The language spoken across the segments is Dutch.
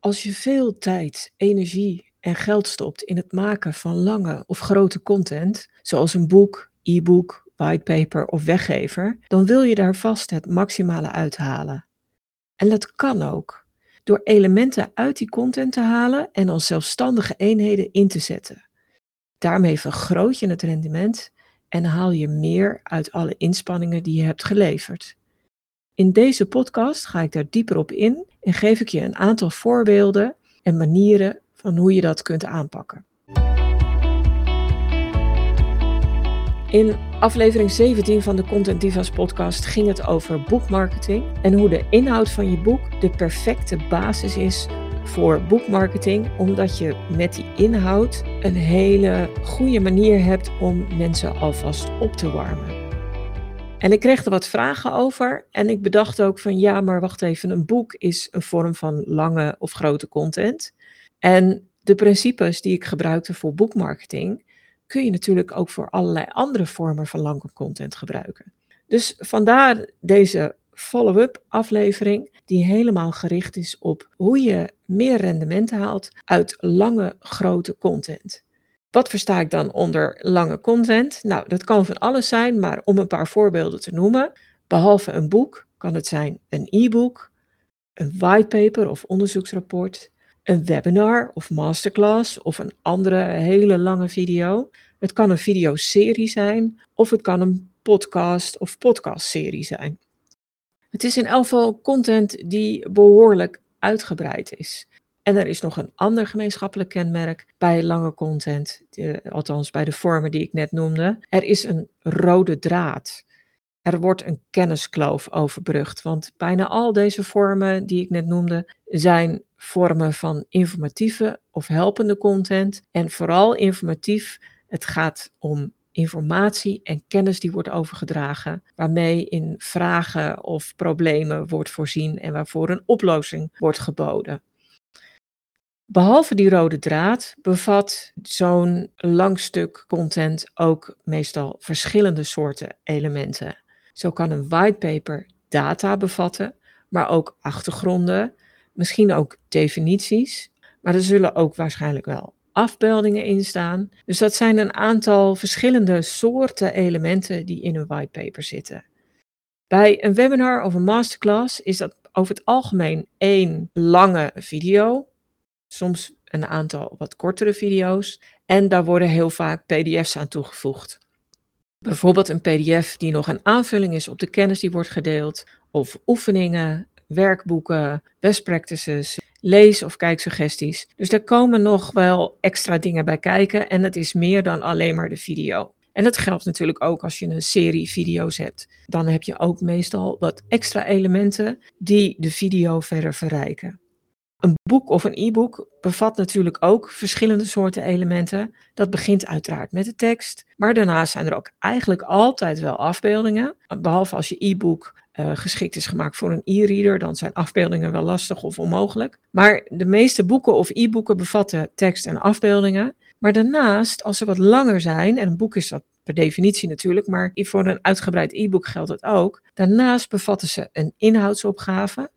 Als je veel tijd, energie en geld stopt in het maken van lange of grote content, zoals een boek, e-book, whitepaper of weggever, dan wil je daar vast het maximale uithalen. En dat kan ook, door elementen uit die content te halen en als zelfstandige eenheden in te zetten. Daarmee vergroot je het rendement en haal je meer uit alle inspanningen die je hebt geleverd. In deze podcast ga ik daar dieper op in en geef ik je een aantal voorbeelden en manieren van hoe je dat kunt aanpakken. In aflevering 17 van de Content Divas podcast ging het over boekmarketing en hoe de inhoud van je boek de perfecte basis is voor boekmarketing, omdat je met die inhoud een hele goede manier hebt om mensen alvast op te warmen. En ik kreeg er wat vragen over en ik bedacht ook van ja, maar wacht even, een boek is een vorm van lange of grote content. En de principes die ik gebruikte voor boekmarketing kun je natuurlijk ook voor allerlei andere vormen van lange content gebruiken. Dus vandaar deze follow-up aflevering die helemaal gericht is op hoe je meer rendement haalt uit lange grote content. Wat versta ik dan onder lange content? Nou, dat kan van alles zijn, maar om een paar voorbeelden te noemen, behalve een boek kan het zijn een e-book, een whitepaper of onderzoeksrapport, een webinar of masterclass of een andere hele lange video. Het kan een videoserie zijn of het kan een podcast of podcastserie zijn. Het is in elk geval content die behoorlijk uitgebreid is. En er is nog een ander gemeenschappelijk kenmerk bij lange content, althans bij de vormen die ik net noemde. Er is een rode draad. Er wordt een kenniskloof overbrugd, want bijna al deze vormen die ik net noemde zijn vormen van informatieve of helpende content. En vooral informatief, het gaat om informatie en kennis die wordt overgedragen, waarmee in vragen of problemen wordt voorzien en waarvoor een oplossing wordt geboden. Behalve die rode draad bevat zo'n lang stuk content ook meestal verschillende soorten elementen. Zo kan een whitepaper data bevatten, maar ook achtergronden, misschien ook definities, maar er zullen ook waarschijnlijk wel afbeeldingen in staan. Dus dat zijn een aantal verschillende soorten elementen die in een whitepaper zitten. Bij een webinar of een masterclass is dat over het algemeen één lange video soms een aantal wat kortere video's. En daar worden heel vaak PDF's aan toegevoegd. Bijvoorbeeld een PDF die nog een aanvulling is op de kennis die wordt gedeeld, of oefeningen, werkboeken, best practices, lees- of kijksuggesties. Dus daar komen nog wel extra dingen bij kijken en het is meer dan alleen maar de video. En dat geldt natuurlijk ook als je een serie video's hebt. Dan heb je ook meestal wat extra elementen die de video verder verrijken. Een boek of een e-book bevat natuurlijk ook verschillende soorten elementen. Dat begint uiteraard met de tekst, maar daarnaast zijn er ook eigenlijk altijd wel afbeeldingen. Behalve als je e-book uh, geschikt is gemaakt voor een e-reader, dan zijn afbeeldingen wel lastig of onmogelijk. Maar de meeste boeken of e-boeken bevatten tekst en afbeeldingen. Maar daarnaast, als ze wat langer zijn, en een boek is dat per definitie natuurlijk, maar voor een uitgebreid e-book geldt het ook. Daarnaast bevatten ze een inhoudsopgave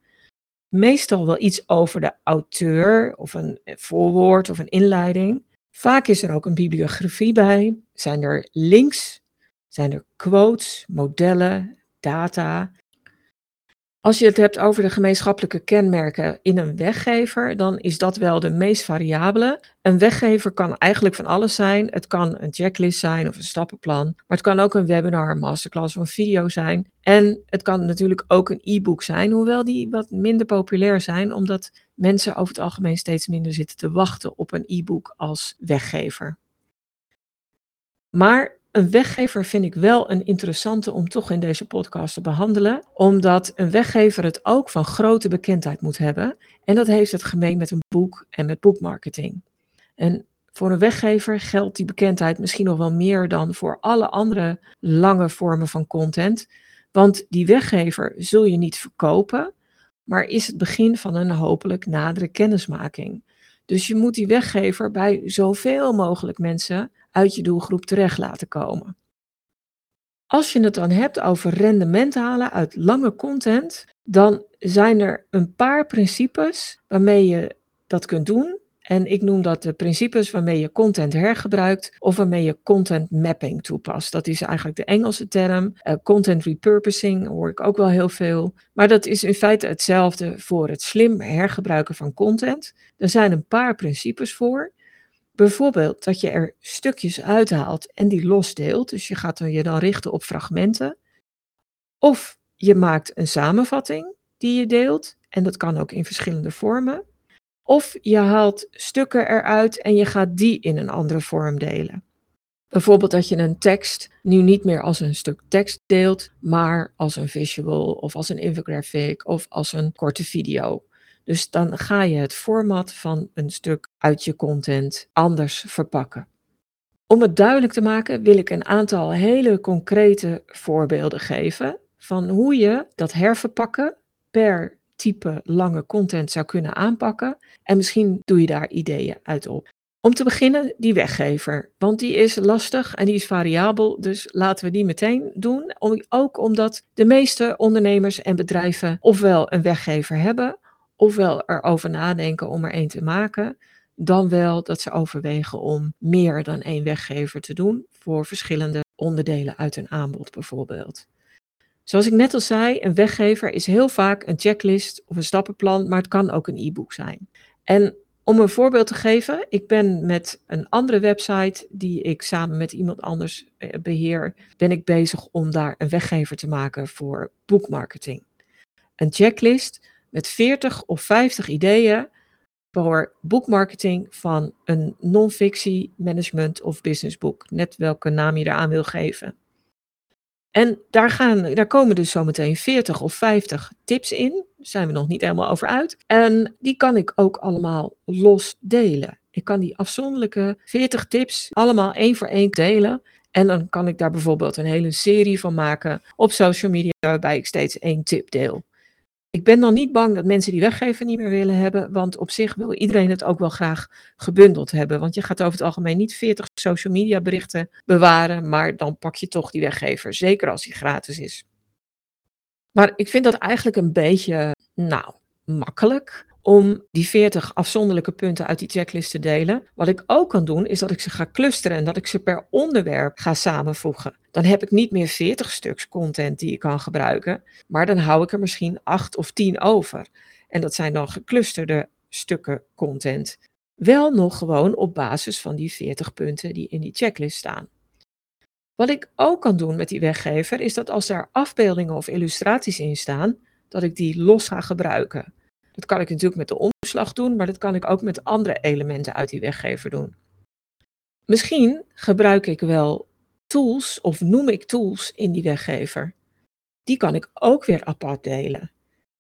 meestal wel iets over de auteur of een voorwoord of een inleiding. Vaak is er ook een bibliografie bij. Zijn er links? Zijn er quotes, modellen, data? Als je het hebt over de gemeenschappelijke kenmerken in een weggever, dan is dat wel de meest variabele. Een weggever kan eigenlijk van alles zijn. Het kan een checklist zijn of een stappenplan, maar het kan ook een webinar, een masterclass of een video zijn. En het kan natuurlijk ook een e-book zijn, hoewel die wat minder populair zijn, omdat mensen over het algemeen steeds minder zitten te wachten op een e-book als weggever. Maar een weggever vind ik wel een interessante om toch in deze podcast te behandelen, omdat een weggever het ook van grote bekendheid moet hebben. En dat heeft het gemeen met een boek en met boekmarketing. En voor een weggever geldt die bekendheid misschien nog wel meer dan voor alle andere lange vormen van content. Want die weggever zul je niet verkopen, maar is het begin van een hopelijk nadere kennismaking. Dus je moet die weggever bij zoveel mogelijk mensen uit je doelgroep terecht laten komen. Als je het dan hebt over rendement halen uit lange content, dan zijn er een paar principes waarmee je dat kunt doen. En ik noem dat de principes waarmee je content hergebruikt of waarmee je content mapping toepast. Dat is eigenlijk de Engelse term. Uh, content repurposing hoor ik ook wel heel veel. Maar dat is in feite hetzelfde voor het slim hergebruiken van content. Er zijn een paar principes voor. Bijvoorbeeld dat je er stukjes uithaalt en die losdeelt. Dus je gaat je dan richten op fragmenten. Of je maakt een samenvatting die je deelt. En dat kan ook in verschillende vormen. Of je haalt stukken eruit en je gaat die in een andere vorm delen. Bijvoorbeeld dat je een tekst nu niet meer als een stuk tekst deelt, maar als een visual of als een infographic of als een korte video. Dus dan ga je het format van een stuk uit je content anders verpakken. Om het duidelijk te maken wil ik een aantal hele concrete voorbeelden geven van hoe je dat herverpakken per type lange content zou kunnen aanpakken. En misschien doe je daar ideeën uit op. Om te beginnen die weggever, want die is lastig en die is variabel, dus laten we die meteen doen. Ook omdat de meeste ondernemers en bedrijven ofwel een weggever hebben, ofwel erover nadenken om er een te maken, dan wel dat ze overwegen om meer dan één weggever te doen voor verschillende onderdelen uit een aanbod bijvoorbeeld. Zoals ik net al zei, een weggever is heel vaak een checklist of een stappenplan, maar het kan ook een e-book zijn. En om een voorbeeld te geven, ik ben met een andere website die ik samen met iemand anders eh, beheer, ben ik bezig om daar een weggever te maken voor boekmarketing. Een checklist met 40 of 50 ideeën voor boekmarketing van een non-fictie management of businessboek, net welke naam je eraan wil geven. En daar, gaan, daar komen dus zometeen 40 of 50 tips in. Daar zijn we nog niet helemaal over uit. En die kan ik ook allemaal los delen. Ik kan die afzonderlijke 40 tips allemaal één voor één delen. En dan kan ik daar bijvoorbeeld een hele serie van maken op social media, waarbij ik steeds één tip deel. Ik ben dan niet bang dat mensen die weggeven niet meer willen hebben, want op zich wil iedereen het ook wel graag gebundeld hebben. Want je gaat over het algemeen niet 40 social media berichten bewaren, maar dan pak je toch die weggever, zeker als die gratis is. Maar ik vind dat eigenlijk een beetje, nou, makkelijk om die 40 afzonderlijke punten uit die checklist te delen. Wat ik ook kan doen, is dat ik ze ga clusteren en dat ik ze per onderwerp ga samenvoegen. Dan heb ik niet meer 40 stuks content die ik kan gebruiken, maar dan hou ik er misschien 8 of 10 over. En dat zijn dan geclusterde stukken content. Wel nog gewoon op basis van die 40 punten die in die checklist staan. Wat ik ook kan doen met die weggever, is dat als daar afbeeldingen of illustraties in staan, dat ik die los ga gebruiken. Dat kan ik natuurlijk met de omslag doen, maar dat kan ik ook met andere elementen uit die weggever doen. Misschien gebruik ik wel tools of noem ik tools in die weggever. Die kan ik ook weer apart delen.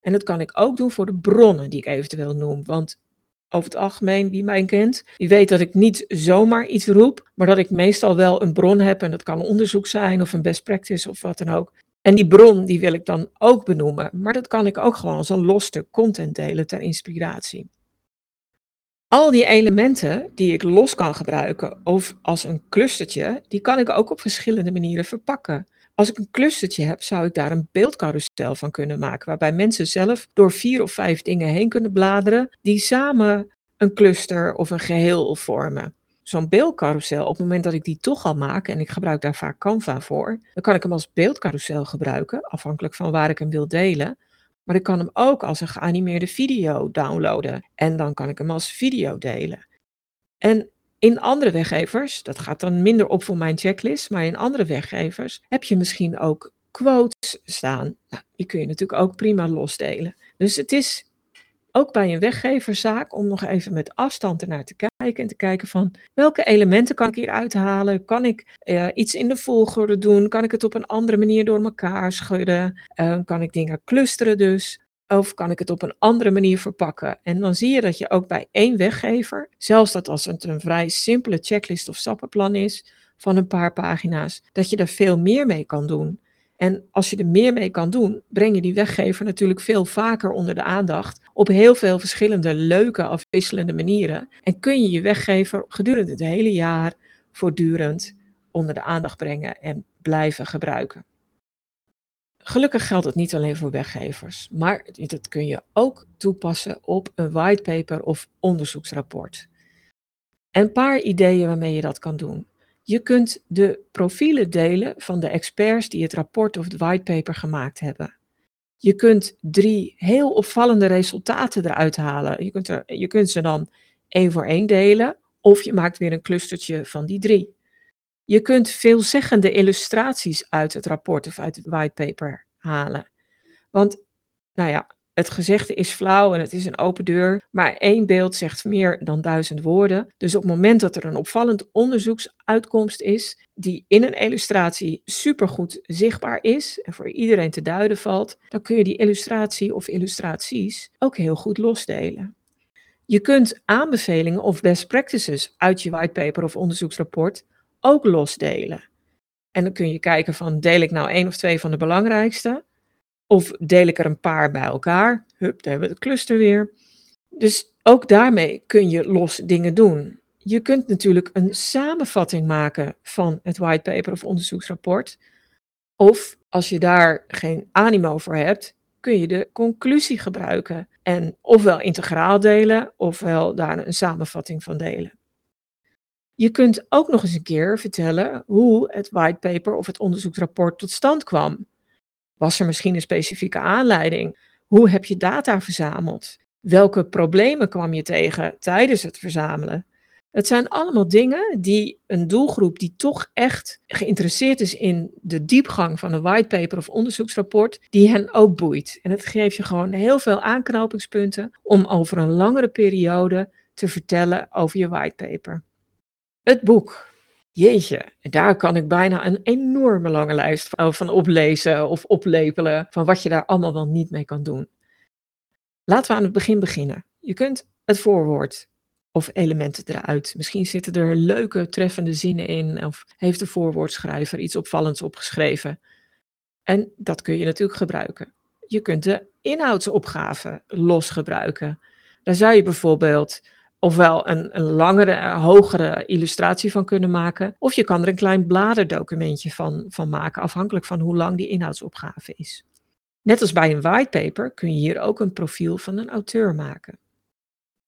En dat kan ik ook doen voor de bronnen die ik eventueel noem. Want over het algemeen, wie mij kent, die weet dat ik niet zomaar iets roep, maar dat ik meestal wel een bron heb. En dat kan onderzoek zijn of een best practice of wat dan ook. En die bron die wil ik dan ook benoemen, maar dat kan ik ook gewoon als een los stuk content delen ter inspiratie. Al die elementen die ik los kan gebruiken of als een clustertje, die kan ik ook op verschillende manieren verpakken. Als ik een clustertje heb, zou ik daar een beeldcarousel van kunnen maken, waarbij mensen zelf door vier of vijf dingen heen kunnen bladeren, die samen een cluster of een geheel vormen zo'n beeldcarousel, op het moment dat ik die toch al maak, en ik gebruik daar vaak Canva voor, dan kan ik hem als beeldcarousel gebruiken, afhankelijk van waar ik hem wil delen. Maar ik kan hem ook als een geanimeerde video downloaden en dan kan ik hem als video delen. En in andere weggevers, dat gaat dan minder op voor mijn checklist, maar in andere weggevers heb je misschien ook quotes staan. Nou, die kun je natuurlijk ook prima losdelen. Dus het is ook bij een weggeverzaak om nog even met afstand ernaar te kijken en te kijken van welke elementen kan ik hier uithalen? Kan ik uh, iets in de volgorde doen? Kan ik het op een andere manier door elkaar schudden? Uh, kan ik dingen clusteren dus? Of kan ik het op een andere manier verpakken? En dan zie je dat je ook bij één weggever, zelfs dat als het een vrij simpele checklist of stappenplan is van een paar pagina's, dat je daar veel meer mee kan doen. En als je er meer mee kan doen, breng je die weggever natuurlijk veel vaker onder de aandacht. Op heel veel verschillende leuke, afwisselende manieren. En kun je je weggever gedurende het hele jaar voortdurend onder de aandacht brengen en blijven gebruiken. gelukkig geldt het niet alleen voor weggevers, maar dat kun je ook toepassen op een whitepaper of onderzoeksrapport. Een paar ideeën waarmee je dat kan doen. Je kunt de profielen delen van de experts die het rapport of het whitepaper gemaakt hebben. Je kunt drie heel opvallende resultaten eruit halen. Je kunt, je kunt ze dan één voor één delen, of je maakt weer een clustertje van die drie. Je kunt veelzeggende illustraties uit het rapport of uit het whitepaper halen. Want, nou ja, het gezegde is flauw en het is een open deur, maar één beeld zegt meer dan duizend woorden. Dus op het moment dat er een opvallend onderzoeksuitkomst is, die in een illustratie supergoed zichtbaar is en voor iedereen te duiden valt, dan kun je die illustratie of illustraties ook heel goed losdelen. Je kunt aanbevelingen of best practices uit je whitepaper of onderzoeksrapport ook losdelen. En dan kun je kijken van deel ik nou één of twee van de belangrijkste? Of deel ik er een paar bij elkaar? Hup, daar hebben we het cluster weer. Dus ook daarmee kun je los dingen doen. Je kunt natuurlijk een samenvatting maken van het whitepaper of onderzoeksrapport. Of als je daar geen animo voor hebt, kun je de conclusie gebruiken. En ofwel integraal delen, ofwel daar een samenvatting van delen. Je kunt ook nog eens een keer vertellen hoe het whitepaper of het onderzoeksrapport tot stand kwam. Was er misschien een specifieke aanleiding? Hoe heb je data verzameld? Welke problemen kwam je tegen tijdens het verzamelen? Het zijn allemaal dingen die een doelgroep die toch echt geïnteresseerd is in de diepgang van een whitepaper of onderzoeksrapport, die hen ook boeit. En het geeft je gewoon heel veel aanknopingspunten om over een langere periode te vertellen over je whitepaper. Het boek. Jeetje, daar kan ik bijna een enorme lange lijst van oplezen of oplepelen van wat je daar allemaal wel niet mee kan doen. Laten we aan het begin beginnen. Je kunt het voorwoord of elementen eruit. Misschien zitten er leuke, treffende zinnen in of heeft de voorwoordschrijver iets opvallends opgeschreven. En dat kun je natuurlijk gebruiken. Je kunt de inhoudsopgave los gebruiken. Daar zou je bijvoorbeeld ofwel een, een langere, eh, hogere illustratie van kunnen maken, of je kan er een klein bladerdocumentje van, van maken, afhankelijk van hoe lang die inhoudsopgave is. Net als bij een whitepaper kun je hier ook een profiel van een auteur maken.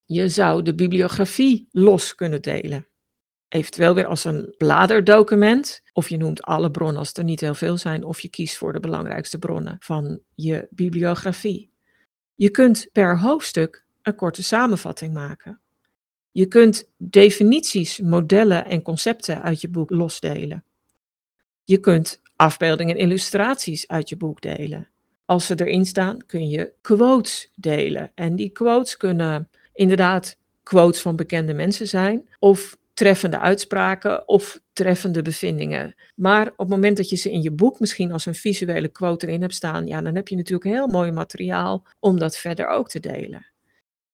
Je zou de bibliografie los kunnen delen. Eventueel weer als een bladerdocument, of je noemt alle bronnen als er niet heel veel zijn, of je kiest voor de belangrijkste bronnen van je bibliografie. Je kunt per hoofdstuk een korte samenvatting maken. Je kunt definities, modellen en concepten uit je boek losdelen. Je kunt afbeeldingen en illustraties uit je boek delen. Als ze erin staan, kun je quotes delen. En die quotes kunnen inderdaad quotes van bekende mensen zijn, of treffende uitspraken of treffende bevindingen. Maar op het moment dat je ze in je boek misschien als een visuele quote erin hebt staan, ja, dan heb je natuurlijk heel mooi materiaal om dat verder ook te delen.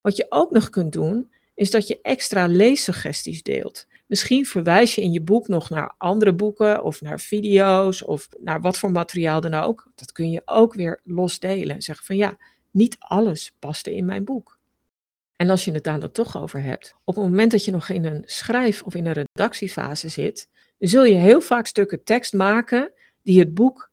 Wat je ook nog kunt doen, is dat je extra leessuggesties deelt. Misschien verwijs je in je boek nog naar andere boeken of naar video's of naar wat voor materiaal dan ook. Dat kun je ook weer los delen. Zeg van ja, niet alles paste in mijn boek. En als je het daar dan toch over hebt, op het moment dat je nog in een schrijf- of in een redactiefase zit, zul je heel vaak stukken tekst maken die het boek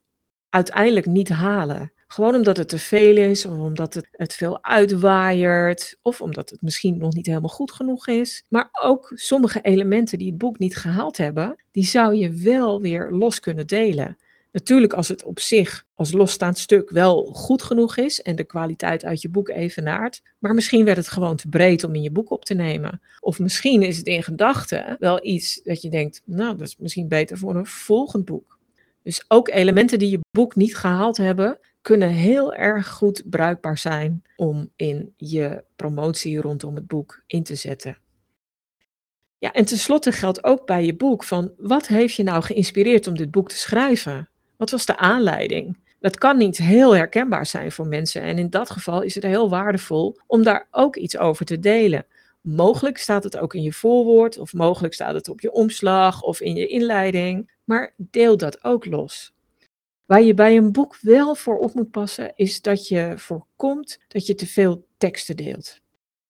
uiteindelijk niet halen. Gewoon omdat het te veel is, of omdat het, het veel uitwaaiert, of omdat het misschien nog niet helemaal goed genoeg is. Maar ook sommige elementen die het boek niet gehaald hebben, die zou je wel weer los kunnen delen. Natuurlijk als het op zich als losstaand stuk wel goed genoeg is en de kwaliteit uit je boek evenaart, maar misschien werd het gewoon te breed om in je boek op te nemen. Of misschien is het in gedachten wel iets dat je denkt, nou dat is misschien beter voor een volgend boek. Dus ook elementen die je boek niet gehaald hebben, kunnen heel erg goed bruikbaar zijn om in je promotie rondom het boek in te zetten. Ja, en tenslotte geldt ook bij je boek van wat heeft je nou geïnspireerd om dit boek te schrijven? Wat was de aanleiding? Dat kan niet heel herkenbaar zijn voor mensen en in dat geval is het heel waardevol om daar ook iets over te delen. Mogelijk staat het ook in je voorwoord of mogelijk staat het op je omslag of in je inleiding, maar deel dat ook los. Waar je bij een boek wel voor op moet passen, is dat je voorkomt dat je te veel teksten deelt.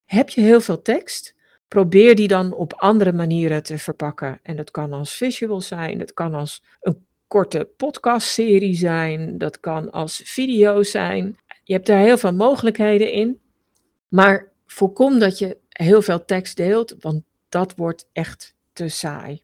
Heb je heel veel tekst? Probeer die dan op andere manieren te verpakken. En dat kan als visual zijn, het kan als een korte podcastserie zijn, dat kan als video zijn. Je hebt daar heel veel mogelijkheden in. Maar voorkom dat je heel veel tekst deelt, want dat wordt echt te saai.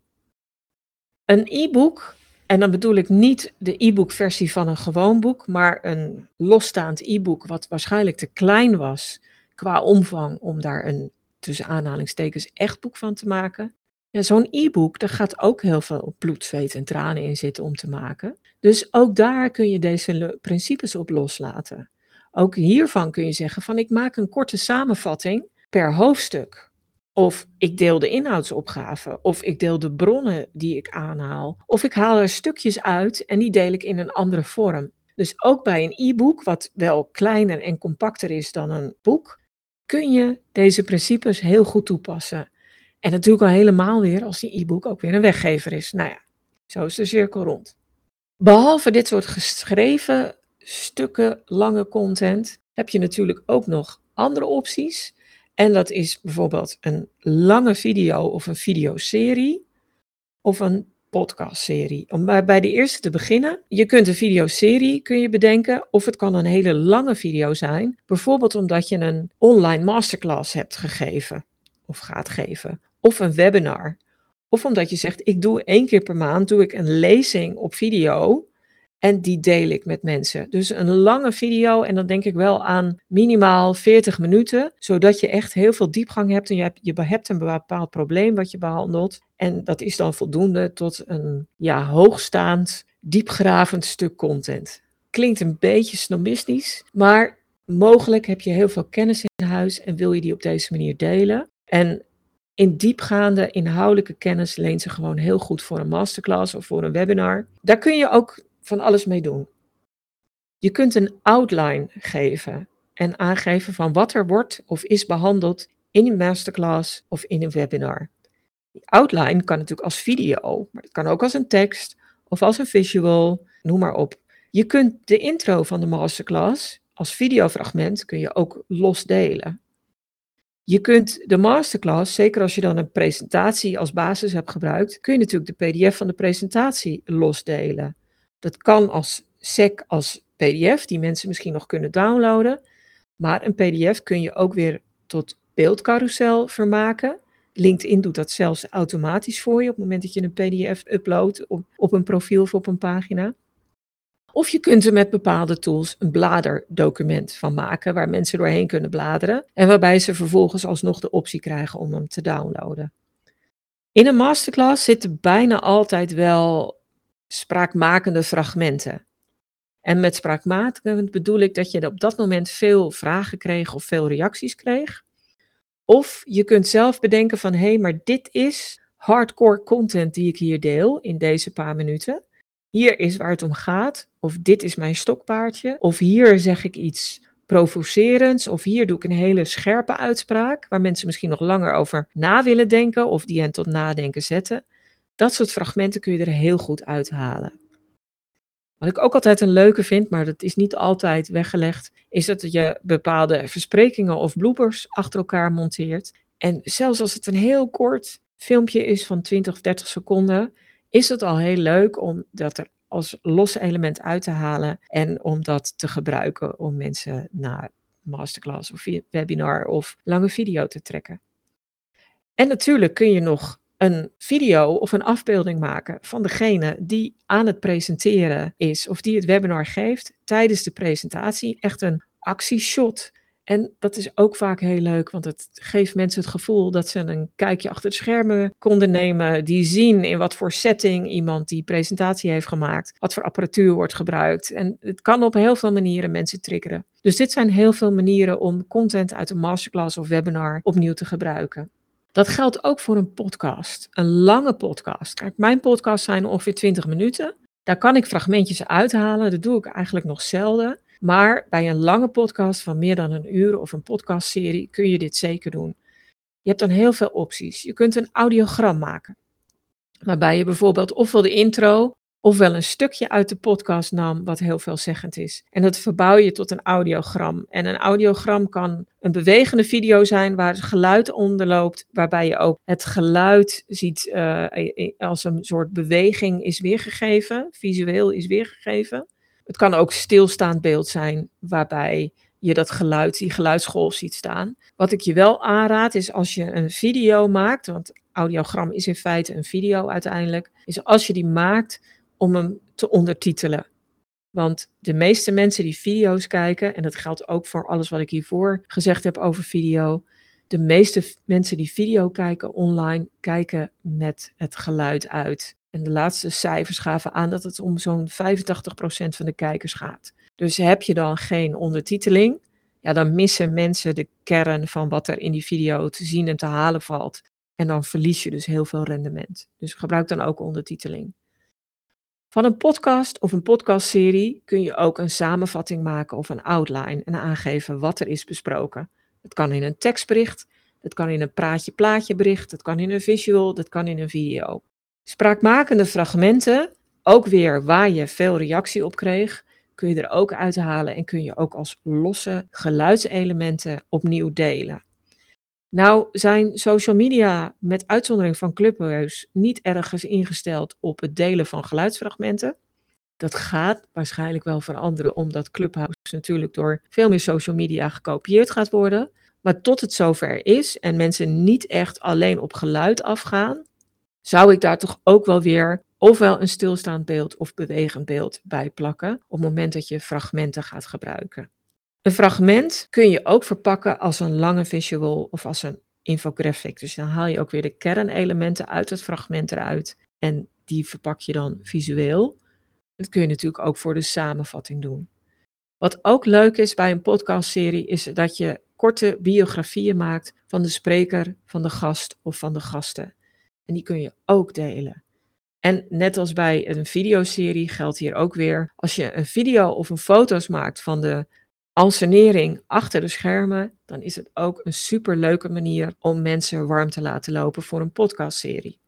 Een e-book, en dan bedoel ik niet de e-book versie van een gewoon boek, maar een losstaand e-book wat waarschijnlijk te klein was qua omvang om daar een tussen aanhalingstekens echt boek van te maken. Ja, zo'n e-book, daar gaat ook heel veel bloed, zweet en tranen in zitten om te maken. Dus ook daar kun je deze principes op loslaten. Ook hiervan kun je zeggen van ik maak een korte samenvatting per hoofdstuk. Of ik deel de inhoudsopgave. Of ik deel de bronnen die ik aanhaal. Of ik haal er stukjes uit en die deel ik in een andere vorm. Dus ook bij een e-book, wat wel kleiner en compacter is dan een boek, kun je deze principes heel goed toepassen. En natuurlijk al helemaal weer als die e-book ook weer een weggever is. Nou ja, zo is de cirkel rond. Behalve dit soort geschreven stukken, lange content, heb je natuurlijk ook nog andere opties. En dat is bijvoorbeeld een lange video of een videoserie of een podcastserie. Om bij de eerste te beginnen, je kunt een videoserie kun je bedenken of het kan een hele lange video zijn. Bijvoorbeeld omdat je een online masterclass hebt gegeven of gaat geven of een webinar. Of omdat je zegt, ik doe één keer per maand doe ik een lezing op video en die deel ik met mensen. Dus een lange video en dan denk ik wel aan minimaal 40 minuten, zodat je echt heel veel diepgang hebt en je hebt, je een bepaald probleem wat je behandelt. En dat is dan voldoende tot een ja, hoogstaand, diepgravend stuk content. Klinkt een beetje snobistisch, maar mogelijk heb je heel veel kennis in huis en wil je die op deze manier delen. En in diepgaande inhoudelijke kennis leent ze gewoon heel goed voor een masterclass of voor een webinar. Daar kun je ook van alles mee doen. Je kunt een outline geven en aangeven van wat er wordt of is behandeld in een masterclass of in een webinar. Die outline kan natuurlijk als video, maar het kan ook als een tekst of als een visual, noem maar op. Je kunt de intro van de masterclass als videofragment kun je ook los delen. Je kunt de masterclass, zeker als je dan een presentatie als basis hebt gebruikt, kun je natuurlijk de PDF van de presentatie losdelen. Dat kan als SEC, als PDF, die mensen misschien nog kunnen downloaden. Maar een PDF kun je ook weer tot beeldcarousel vermaken. LinkedIn doet dat zelfs automatisch voor je op het moment dat je een PDF uploadt op, op een profiel of op een pagina. Of je kunt er met bepaalde tools een bladerdocument van maken waar mensen doorheen kunnen bladeren en waarbij ze vervolgens alsnog de optie krijgen om hem te downloaden. In een masterclass zitten bijna altijd wel spraakmakende fragmenten. En met spraakmakend bedoel ik dat je op dat moment veel vragen kreeg of veel reacties kreeg. Of je kunt zelf bedenken van hé, hey, maar dit is hardcore content die ik hier deel in deze paar minuten. Hier is waar het om gaat. Of dit is mijn stokpaardje. Of hier zeg ik iets provocerends. Of hier doe ik een hele scherpe uitspraak. Waar mensen misschien nog langer over na willen denken. Of die hen tot nadenken zetten. Dat soort fragmenten kun je er heel goed uithalen. Wat ik ook altijd een leuke vind, maar dat is niet altijd weggelegd, is dat je bepaalde versprekingen of bloopers achter elkaar monteert. En zelfs als het een heel kort filmpje is van 20 of 30 seconden, is het al heel leuk om dat er als los element uit te halen en om dat te gebruiken om mensen naar masterclass of webinar of lange video te trekken. En natuurlijk kun je nog een video of een afbeelding maken van degene die aan het presenteren is of die het webinar geeft tijdens de presentatie. Echt een actieshot. En dat is ook vaak heel leuk, want het geeft mensen het gevoel dat ze een kijkje achter de schermen konden nemen. Die zien in wat voor setting iemand die presentatie heeft gemaakt, wat voor apparatuur wordt gebruikt. En het kan op heel veel manieren mensen triggeren. Dus dit zijn heel veel manieren om content uit een masterclass of webinar opnieuw te gebruiken. Dat geldt ook voor een podcast, een lange podcast. Kijk, mijn podcasts zijn ongeveer 20 minuten. Daar kan ik fragmentjes uithalen, dat doe ik eigenlijk nog zelden. Maar bij een lange podcast van meer dan een uur of een podcastserie kun je dit zeker doen. Je hebt dan heel veel opties. Je kunt een audiogram maken. Waarbij je bijvoorbeeld ofwel de intro ofwel een stukje uit de podcast nam, wat heel veelzeggend is. En dat verbouw je tot een audiogram. En een audiogram kan een bewegende video zijn waar het geluid onder loopt, waarbij je ook het geluid ziet uh, als een soort beweging is weergegeven, visueel is weergegeven. Het kan ook stilstaand beeld zijn, waarbij je dat geluid, die geluidsgolf ziet staan. Wat ik je wel aanraad is als je een video maakt, want audiogram is in feite een video uiteindelijk, is als je die maakt om hem te ondertitelen. Want de meeste mensen die video's kijken, en dat geldt ook voor alles wat ik hiervoor gezegd heb over video, de meeste mensen die video kijken online, kijken met het geluid uit. En de laatste cijfers gaven aan dat het om zo'n 85% van de kijkers gaat. Dus heb je dan geen ondertiteling, ja, dan missen mensen de kern van wat er in die video te zien en te halen valt. En dan verlies je dus heel veel rendement. Dus gebruik dan ook ondertiteling. Van een podcast of een podcastserie kun je ook een samenvatting maken of een outline en aangeven wat er is besproken. Het kan in een tekstbericht, het kan in een praatje-plaatje bericht, het kan in een visual, dat kan in een video. Spraakmakende fragmenten, ook weer waar je veel reactie op kreeg, kun je er ook uithalen en kun je ook als losse geluidselementen opnieuw delen. Nou zijn social media met uitzondering van Clubhouse niet ergens ingesteld op het delen van geluidsfragmenten. Dat gaat waarschijnlijk wel veranderen omdat Clubhouse natuurlijk door veel meer social media gekopieerd gaat worden. Maar tot het zover is en mensen niet echt alleen op geluid afgaan, zou ik daar toch ook wel weer ofwel een stilstaand beeld of bewegend beeld bij plakken op het moment dat je fragmenten gaat gebruiken. Een fragment kun je ook verpakken als een lange visual of als een infographic. Dus dan haal je ook weer de kernelementen uit het fragment eruit en die verpak je dan visueel. Dat kun je natuurlijk ook voor de samenvatting doen. Wat ook leuk is bij een podcastserie is dat je korte biografieën maakt van de spreker, van de gast of van de gasten. En die kun je ook delen. En net als bij een videoserie geldt hier ook weer, als je een video of een foto's maakt van de Alsenering achter de schermen, dan is het ook een superleuke manier om mensen warm te laten lopen voor een podcastserie.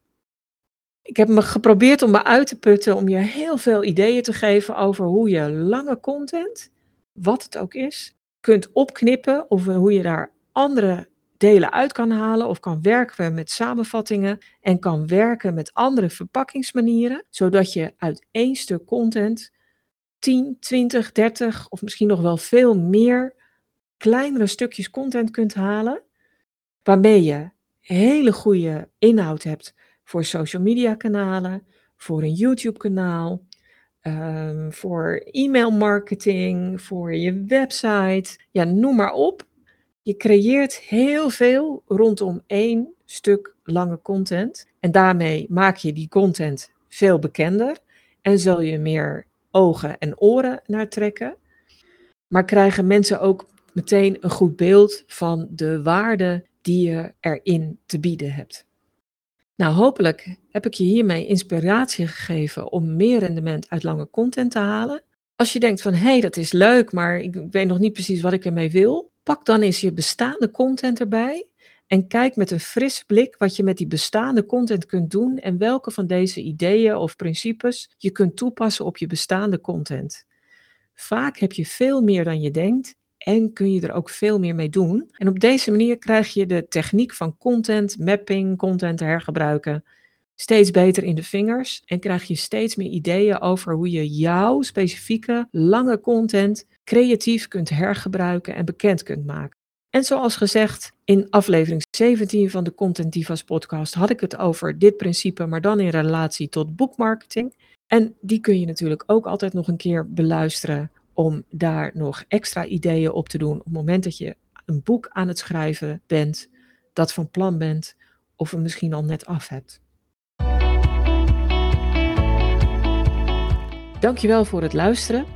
Ik heb me geprobeerd om me uit te putten om je heel veel ideeën te geven over hoe je lange content, wat het ook is, kunt opknippen of hoe je daar andere delen uit kan halen of kan werken met samenvattingen en kan werken met andere verpakkingsmanieren, zodat je uit één stuk content 10, 20, 30 of misschien nog wel veel meer kleinere stukjes content kunt halen, waarmee je hele goede inhoud hebt voor social media kanalen, voor een YouTube kanaal, um, voor e-mail marketing, voor je website, ja, noem maar op. Je creëert heel veel rondom één stuk lange content en daarmee maak je die content veel bekender en zul je meer ogen en oren naar trekken. Maar krijgen mensen ook meteen een goed beeld van de waarde die je erin te bieden hebt. Nou, hopelijk heb ik je hiermee inspiratie gegeven om meer rendement uit lange content te halen. Als je denkt van hé, hey, dat is leuk, maar ik weet nog niet precies wat ik ermee wil, pak dan eens je bestaande content erbij en kijk met een frisse blik wat je met die bestaande content kunt doen en welke van deze ideeën of principes je kunt toepassen op je bestaande content. Vaak heb je veel meer dan je denkt en kun je er ook veel meer mee doen. En op deze manier krijg je de techniek van content mapping, content hergebruiken steeds beter in de vingers en krijg je steeds meer ideeën over hoe je jouw specifieke lange content creatief kunt hergebruiken en bekend kunt maken. En zoals gezegd, in aflevering 17 van de Content Divas podcast had ik het over dit principe, maar dan in relatie tot boekmarketing. En die kun je natuurlijk ook altijd nog een keer beluisteren om daar nog extra ideeën op te doen op het moment dat je een boek aan het schrijven bent, dat van plan bent of er misschien al net af hebt. Dankjewel voor het luisteren.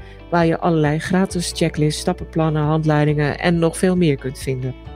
waar je allerlei gratis checklists, stappenplannen, handleidingen en nog veel meer kunt vinden.